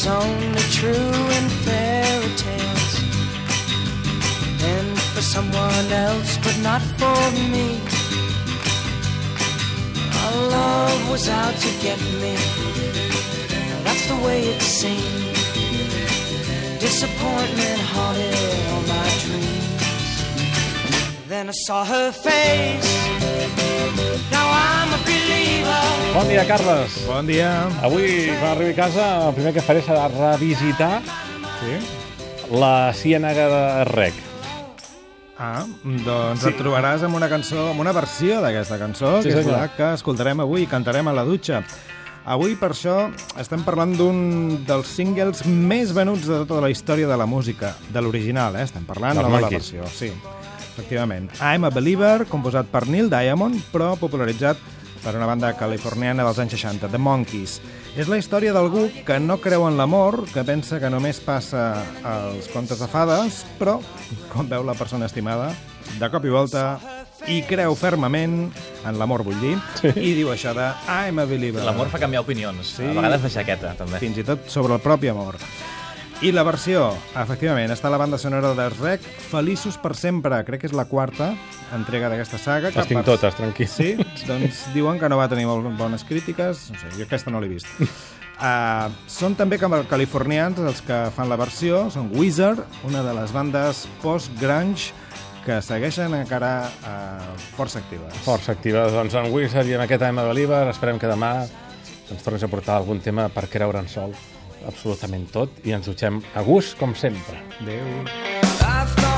was only true in fairy tales. And for someone else, but not for me. Our love was out to get me. That's the way it seemed. Disappointment haunted all my dreams. Then I saw her face. Now I'm a believer. Bon dia, Carles. Bon dia. Avui, quan arribi a casa, el primer que faré serà revisitar Sí? la ciènaga de Rec. Ah, doncs Sí. et trobaràs amb una cançó, amb una versió d'aquesta cançó, Sí, que és la que escoltarem avui i cantarem a la dutxa. Avui, per això, estem parlant d'un dels singles més venuts de tota la història de la música, de l'original, eh? Estem parlant no de la versió, sí. Efectivament. I'm a Believer, composat per Neil Diamond, però popularitzat per una banda californiana dels anys 60, The Monkees. És la història d'algú que no creu en l'amor, que pensa que només passa als contes de fades, però, quan veu la persona estimada, de cop i volta, i creu fermament en l'amor, vull dir, Sí. i diu això de I'm a Believer. L'amor fa canviar opinions. Sí. A vegades de jaqueta, també. Fins i tot sobre el propi amor. I la versió, efectivament, està a la banda sonora de Rec, Feliços per sempre, crec que és la quarta entrega d'aquesta saga. Les tinc per- totes, tranquil. Sí? doncs diuen que no va tenir molt bones crítiques. No sé, jo aquesta no l'he vist. Uh, són també californians els que fan la versió, són Wizard, una de les bandes post-grunge que segueixen encara uh, força actives. Força activa. Doncs en Wizard i en aquest Time a Believer esperem que demà ens tornis a portar algun tema per creure en sol absolutament tot i ens dutxem a gust com sempre. Adéu.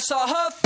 I saw her